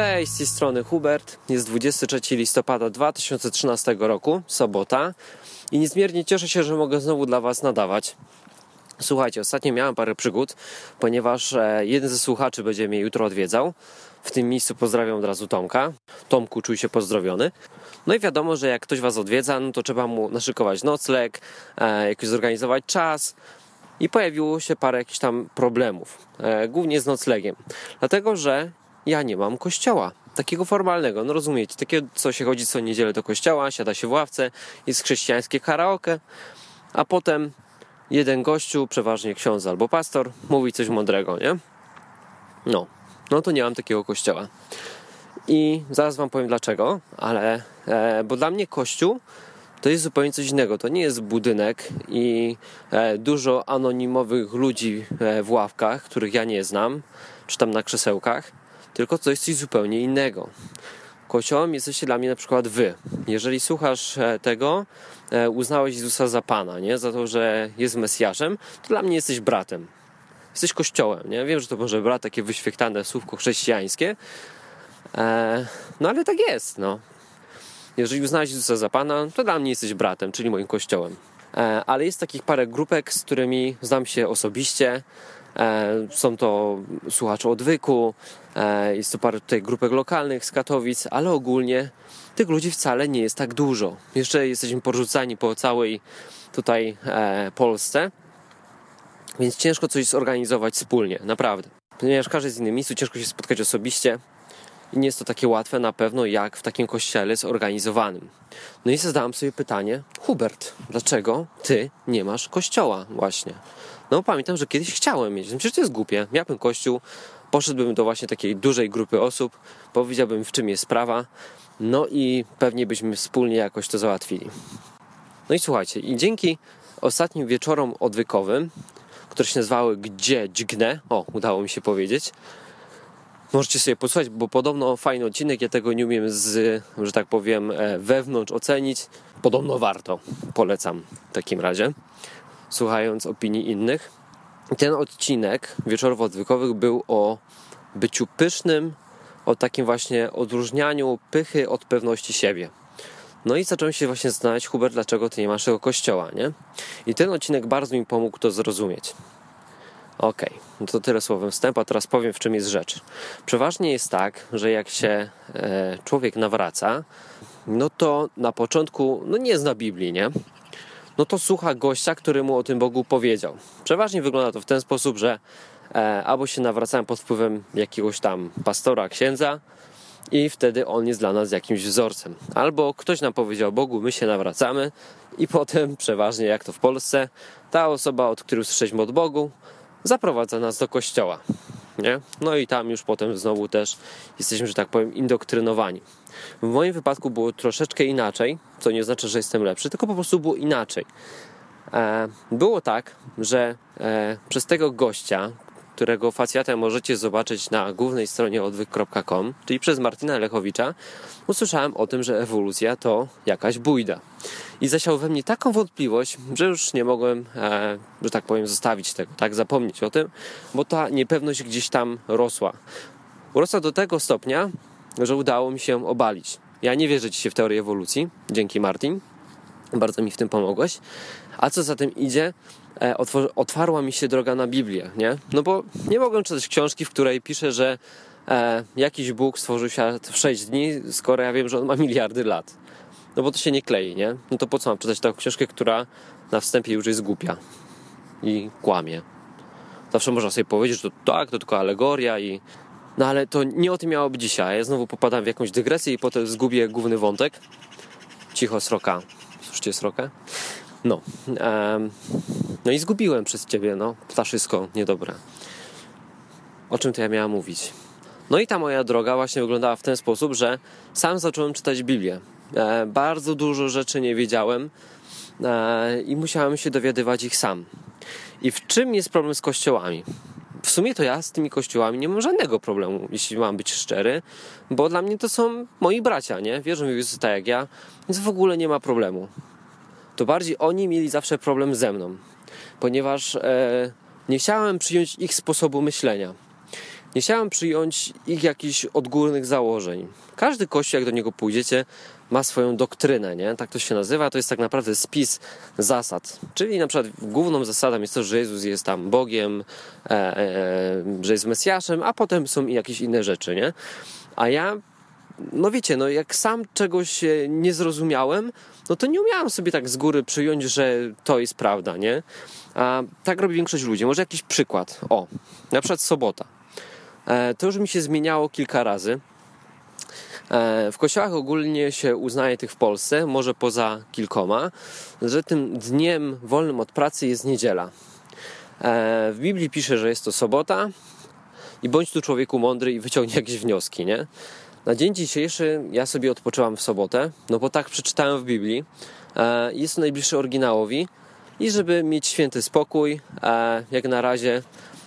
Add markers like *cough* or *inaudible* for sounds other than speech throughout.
Cześć, z tej strony Hubert. Jest 23 listopada 2013 roku, sobota i niezmiernie cieszę się, że mogę znowu dla Was nadawać. Słuchajcie, ostatnio miałem parę przygód, ponieważ e, jeden ze słuchaczy będzie mnie jutro odwiedzał. W tym miejscu pozdrawiam od razu Tomka. Tomku, czuj się pozdrowiony. No i wiadomo, że jak ktoś Was odwiedza, no to trzeba mu naszykować nocleg, e, jakoś zorganizować czas. I pojawiło się parę jakichś tam problemów, e, głównie z noclegiem. Dlatego, że ja nie mam kościoła. Takiego formalnego, no rozumiecie, takiego, co się chodzi co niedzielę do kościoła, siada się w ławce, jest chrześcijańskie karaoke, a potem jeden gościu, przeważnie ksiądz albo pastor, mówi coś mądrego, nie? No, no to nie mam takiego kościoła. I zaraz wam powiem dlaczego, ale e, bo dla mnie kościół to jest zupełnie coś innego. To nie jest budynek i e, dużo anonimowych ludzi e, w ławkach, których ja nie znam, czy tam na krzesełkach tylko to jest coś zupełnie innego. Kościołem jesteście dla mnie na przykład wy. Jeżeli słuchasz e, tego, e, uznałeś Jezusa za Pana, nie? za to, że jest Mesjaszem, to dla mnie jesteś bratem. Jesteś kościołem. Nie? Wiem, że to może brat takie wyświechtane słówko chrześcijańskie, e, no ale tak jest. No. Jeżeli uznałeś Jezusa za Pana, to dla mnie jesteś bratem, czyli moim kościołem. Ale jest takich parę grupek, z którymi znam się osobiście, są to słuchacze odwyku, e, jest to parę tutaj grupek lokalnych z Katowic, ale ogólnie tych ludzi wcale nie jest tak dużo. Jeszcze jesteśmy porzucani po całej tutaj e, Polsce, więc ciężko coś zorganizować wspólnie, naprawdę. Ponieważ każdy w innym miejscu, ciężko się spotkać osobiście i nie jest to takie łatwe na pewno jak w takim kościele zorganizowanym. No i zadałem sobie pytanie, Hubert, dlaczego ty nie masz kościoła właśnie? No pamiętam, że kiedyś chciałem mieć. Przecież to jest głupie. Miałbym kościół, poszedłbym do właśnie takiej dużej grupy osób, powiedziałbym w czym jest sprawa, no i pewnie byśmy wspólnie jakoś to załatwili. No i słuchajcie, i dzięki ostatnim wieczorom odwykowym, które się nazywały Gdzie Dźgnę, o, udało mi się powiedzieć, możecie sobie posłuchać, bo podobno fajny odcinek, ja tego nie umiem z, że tak powiem, e, wewnątrz ocenić. Podobno warto, polecam w takim razie słuchając opinii innych. Ten odcinek wieczorów odwykowych był o byciu pysznym, o takim właśnie odróżnianiu pychy od pewności siebie. No i zacząłem się właśnie zastanawiać, Hubert, dlaczego ty nie masz tego kościoła, nie? I ten odcinek bardzo mi pomógł to zrozumieć. Okej, okay, no to tyle słowem wstępu, a teraz powiem, w czym jest rzecz. Przeważnie jest tak, że jak się e, człowiek nawraca, no to na początku, no nie zna Biblii, nie? No to słucha gościa, który mu o tym Bogu powiedział. Przeważnie wygląda to w ten sposób, że e, albo się nawracałem pod wpływem jakiegoś tam pastora, księdza i wtedy on jest dla nas jakimś wzorcem. Albo ktoś nam powiedział Bogu, my się nawracamy i *laughs* potem przeważnie, jak to w Polsce, ta osoba, od której usłyszeliśmy od Bogu, zaprowadza nas do kościoła. Nie? No i tam już potem znowu też jesteśmy, że tak powiem, indoktrynowani. W moim wypadku było troszeczkę inaczej, co nie znaczy, że jestem lepszy, tylko po prostu było inaczej. E, było tak, że e, przez tego gościa, którego facjatę możecie zobaczyć na głównej stronie odwyk.com, czyli przez Martina Lechowicza, usłyszałem o tym, że ewolucja to jakaś bójda. I zasiał we mnie taką wątpliwość, że już nie mogłem, e, że tak powiem, zostawić tego, tak, zapomnieć o tym, bo ta niepewność gdzieś tam rosła. Urosła do tego stopnia, że udało mi się obalić. Ja nie wierzę dzisiaj w teorię ewolucji, dzięki Martin, bardzo mi w tym pomogłeś. A co za tym idzie, e, otwarła mi się droga na Biblię, nie? No bo nie mogłem czytać książki, w której pisze, że e, jakiś Bóg stworzył świat w 6 dni, skoro ja wiem, że on ma miliardy lat. No bo to się nie klei, nie? No to po co mam czytać taką książkę, która na wstępie już jest głupia i kłamie. Zawsze można sobie powiedzieć, że to tak, to tylko alegoria i... No ale to nie o tym miało być dzisiaj. Ja znowu popadam w jakąś dygresję i potem zgubię główny wątek. Cicho, sroka. Słyszycie srokę? No. Um, no i zgubiłem przez ciebie, no. Ptaszysko niedobre. O czym to ja miałam mówić? No i ta moja droga właśnie wyglądała w ten sposób, że sam zacząłem czytać Biblię. E, bardzo dużo rzeczy nie wiedziałem e, i musiałem się dowiadywać ich sam. I w czym jest problem z kościołami? W sumie to ja z tymi kościołami nie mam żadnego problemu, jeśli mam być szczery, bo dla mnie to są moi bracia, nie? Wierzą w Jezusa tak jak ja, więc w ogóle nie ma problemu. To bardziej oni mieli zawsze problem ze mną, ponieważ e, nie chciałem przyjąć ich sposobu myślenia. Nie chciałem przyjąć ich jakichś odgórnych założeń. Każdy kościół, jak do niego pójdziecie, ma swoją doktrynę, nie? Tak to się nazywa. To jest tak naprawdę spis zasad. Czyli na przykład główną zasadą jest to, że Jezus jest tam Bogiem, e, e, e że jest Mesjaszem, a potem są jakieś inne rzeczy, nie? A ja no wiecie, no jak sam czegoś nie zrozumiałem, no to nie umiałem sobie tak z góry przyjąć, że to jest prawda, nie? A tak robi większość ludzi. Może jakiś przykład. O, na przykład sobota. E, to już mi się zmieniało kilka razy. E, w kościołach ogólnie się uznaje tych w Polsce, może poza kilkoma, że tym dniem wolnym od pracy jest niedziela. E, w Biblii pisze, że jest to sobota i bądź tu człowieku mądry i wyciągnij jakieś wnioski, nie? Na dzień dzisiejszy ja sobie odpoczęłam w sobotę, no bo tak przeczytałem w Biblii. Jest to najbliższy oryginałowi i żeby mieć święty spokój, jak na razie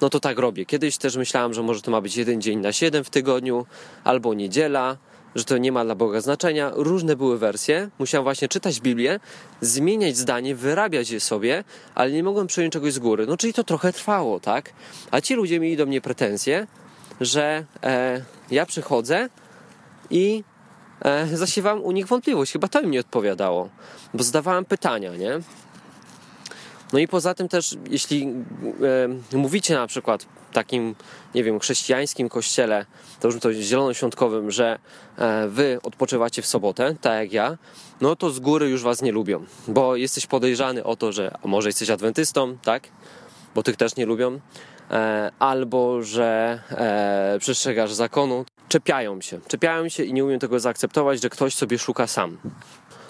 no to tak robię. Kiedyś też myślałem, że może to ma być jeden dzień na siedem w tygodniu, albo niedziela, że to nie ma dla Boga znaczenia. Różne były wersje. Musiałem właśnie czytać Biblię, zmieniać zdanie, wyrabiać je sobie, ale nie mogłem przyjąć czegoś z góry. No czyli to trochę trwało, tak? A ci ludzie mieli do mnie pretensje, że e, ja przychodzę i e, zasiewam u nich wątpliwość. Chyba to im nie odpowiadało, bo zadawałem pytania, nie? No i poza tym też, jeśli e, mówicie na przykład takim, nie wiem, chrześcijańskim kościele, to już to zielonoświątkowym, że e, wy odpoczywacie w sobotę, tak jak ja, no to z góry już was nie lubią, bo jesteś podejrzany o to, że może jesteś adwentystą, tak? Bo tych też nie lubią, e, albo że e, przestrzegasz zakonu. Czepiają się, czepiają się i nie umiem tego zaakceptować, że ktoś sobie szuka sam.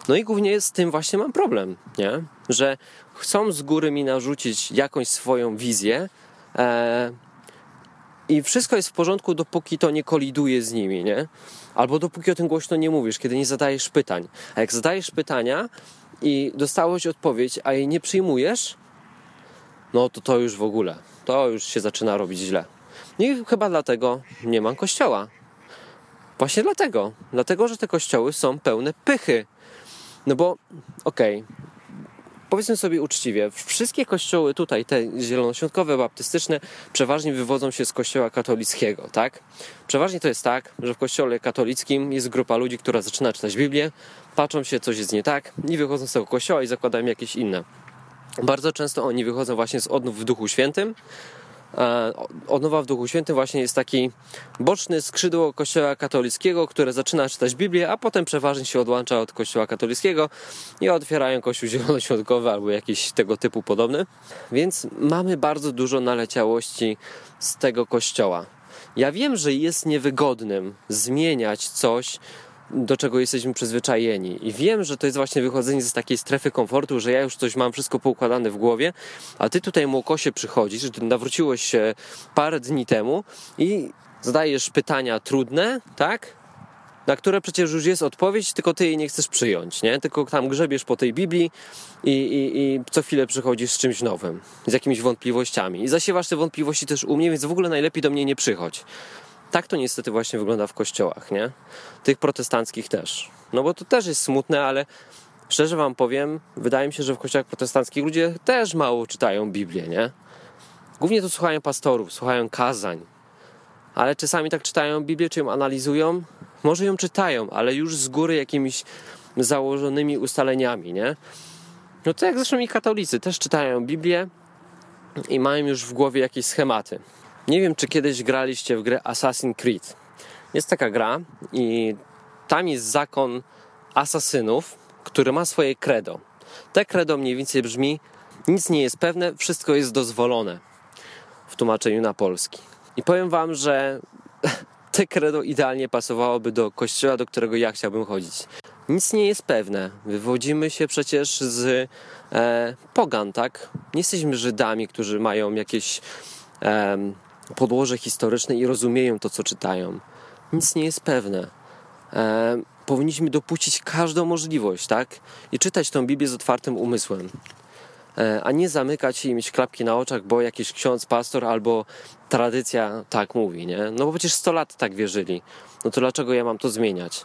No i głównie z tym właśnie mam problem, nie? Że chcą z góry mi narzucić jakąś swoją wizję e, i wszystko jest w porządku, dopóki to nie koliduje z nimi, nie? Albo dopóki o tym głośno nie mówisz, kiedy nie zadajesz pytań. A jak zadajesz pytania i dostałeś odpowiedź, a jej nie przyjmujesz, no to to już w ogóle, to już się zaczyna robić źle. I chyba dlatego nie mam kościoła. Właśnie dlatego. Dlatego, że te kościoły są pełne pychy. No bo, okej, okay, powiedzmy sobie uczciwie, wszystkie kościoły tutaj, te zielonoświątkowe, baptystyczne, przeważnie wywodzą się z kościoła katolickiego, tak? Przeważnie to jest tak, że w kościele katolickim jest grupa ludzi, która zaczyna czytać Biblię, patrzą się, coś jest nie tak i wychodzą z tego kościoła i zakładają jakieś inne. Bardzo często oni wychodzą właśnie z odnów w Duchu Świętym, odnowa w Duchu Świętym właśnie jest taki boczny skrzydło Kościoła katolickiego, które zaczyna czytać Biblię, a potem przeważnie się odłącza od Kościoła katolickiego i otwierają Kościół *laughs* Zielonoświątkowy albo jakiś tego typu podobny. Więc mamy bardzo dużo naleciałości z tego Kościoła. Ja wiem, że jest niewygodnym zmieniać coś, do czego jesteśmy przyzwyczajeni. I wiem, że to jest właśnie wychodzenie z takiej strefy komfortu, że ja już coś mam wszystko poukładane w głowie, a ty tutaj młokosie przychodzisz, że nawróciłeś się parę dni temu i zadajesz pytania trudne, tak? Na które przecież już jest odpowiedź, tylko ty jej nie chcesz przyjąć, nie? Tylko tam grzebiesz po tej Biblii i, i, i co chwilę przychodzisz z czymś nowym, z jakimiś wątpliwościami. I zasiewasz te wątpliwości też u mnie, więc w ogóle najlepiej do mnie nie przychodź tak to niestety właśnie wygląda w kościołach, nie? Tych protestanckich też. No bo to też jest smutne, ale szczerze wam powiem, wydaje mi się, że w kościołach protestanckich ludzie też mało czytają Biblię, nie? Głównie to słuchają pastorów, słuchają kazań. Ale czasami tak czytają Biblię, czy ją analizują? Może ją czytają, ale już z góry jakimiś założonymi ustaleniami, nie? No to jak zresztą i katolicy też czytają Biblię i mają już w głowie jakieś schematy. Nie wiem, czy kiedyś graliście w grę Assassin's Creed. Jest taka gra i tam jest zakon asasynów, który ma swoje credo. Te credo mniej więcej brzmi: nic nie jest pewne, wszystko jest dozwolone. W tłumaczeniu na polski. I powiem wam, że *laughs* te credo idealnie pasowałoby do kościoła, do którego ja chciałbym chodzić. Nic nie jest pewne. Wywodzimy się przecież z e, pogan, tak? Nie jesteśmy Żydami, którzy mają jakieś e, podłoże historyczne i rozumieją to, co czytają. Nic nie jest pewne. E, powinniśmy dopuścić każdą możliwość, tak? I czytać tą Biblię z otwartym umysłem. E, a nie zamykać się i mieć klapki na oczach, bo jakiś ksiądz, pastor albo tradycja tak mówi, nie? No bo przecież 100 lat tak wierzyli. No to dlaczego ja mam to zmieniać?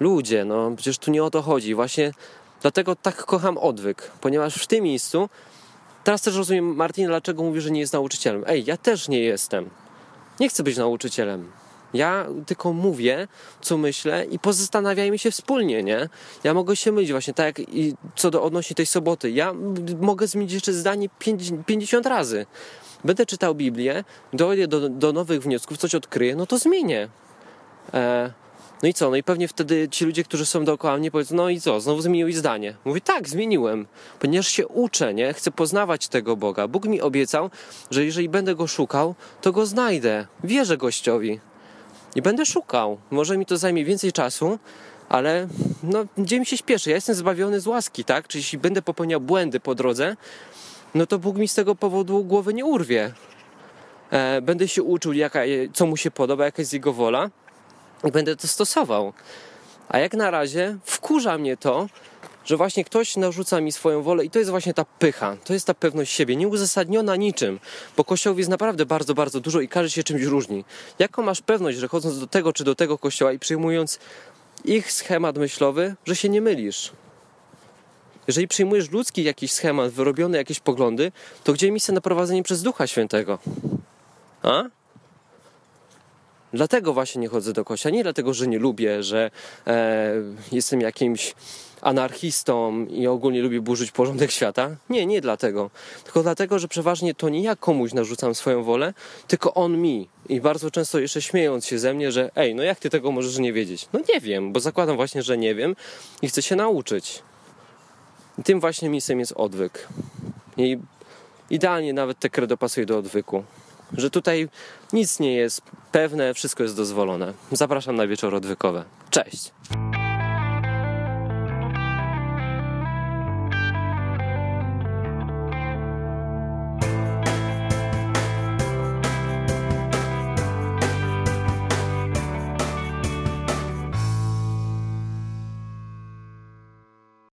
Ludzie, no przecież tu nie o to chodzi. Właśnie dlatego tak kocham odwyk, ponieważ w tym miejscu Teraz też rozumiem Martin, dlaczego mówi, że nie jest nauczycielem. Ej, ja też nie jestem. Nie chcę być nauczycielem. Ja tylko mówię, co myślę i pozastanawiajmy się wspólnie, nie? Ja mogę się mylić właśnie, tak jak i co do odnośnie tej soboty. Ja mogę zmienić jeszcze zdanie 50 razy. Będę czytał Biblię, dojdę do, do nowych wniosków, coś odkryję, no to zmienię. E, no i co? No i pewnie wtedy ci ludzie, którzy są dookoła mnie powiedzą, no i co? Znowu zmieniłeś zdanie. Mówi, tak, zmieniłem, ponieważ się uczę, nie? Chcę poznawać tego Boga. Bóg mi obiecał, że jeżeli będę Go szukał, to Go znajdę. Wierzę gościowi. I będę szukał. Może mi to zajmie więcej czasu, ale no, gdzie mi się śpieszy? Ja jestem zbawiony z łaski, tak? Czyli jeśli będę popełniał błędy po drodze, no to Bóg mi z tego powodu głowy nie urwie. E, będę się uczył, jaka, co mu się podoba, jaka jest jego wola i będę to stosował. A jak na razie wkurza mnie to, że właśnie ktoś narzuca mi swoją wolę i to jest właśnie ta pycha, to jest ta pewność siebie, nieuzasadniona niczym, bo kościołów jest naprawdę bardzo, bardzo dużo i każdy się czymś różni. Jaką masz pewność, że chodząc do tego czy do tego kościoła i przyjmując ich schemat myślowy, że się nie mylisz? Jeżeli przyjmujesz ludzki jakiś schemat, wyrobione jakieś poglądy, to gdzie miejsce na prowadzenie przez Ducha Świętego? A? Dlatego właśnie nie chodzę do kościoła. Nie dlatego, że nie lubię, że e, jestem jakimś anarchistą i ogólnie lubię burzyć porządek świata. Nie, nie dlatego. Tylko dlatego, że przeważnie to nie ja komuś narzucam swoją wolę, tylko on mi. I bardzo często jeszcze śmiejąc się ze mnie, że ej, no jak ty tego możesz nie wiedzieć? No nie wiem, bo zakładam właśnie, że nie wiem i chcę się nauczyć. I tym właśnie miejscem jest odwyk. I idealnie nawet te kredo pasuje do odwyku że tutaj nic nie jest pewne, wszystko jest dozwolone. Zapraszam na wieczór odwykowe. Cześć!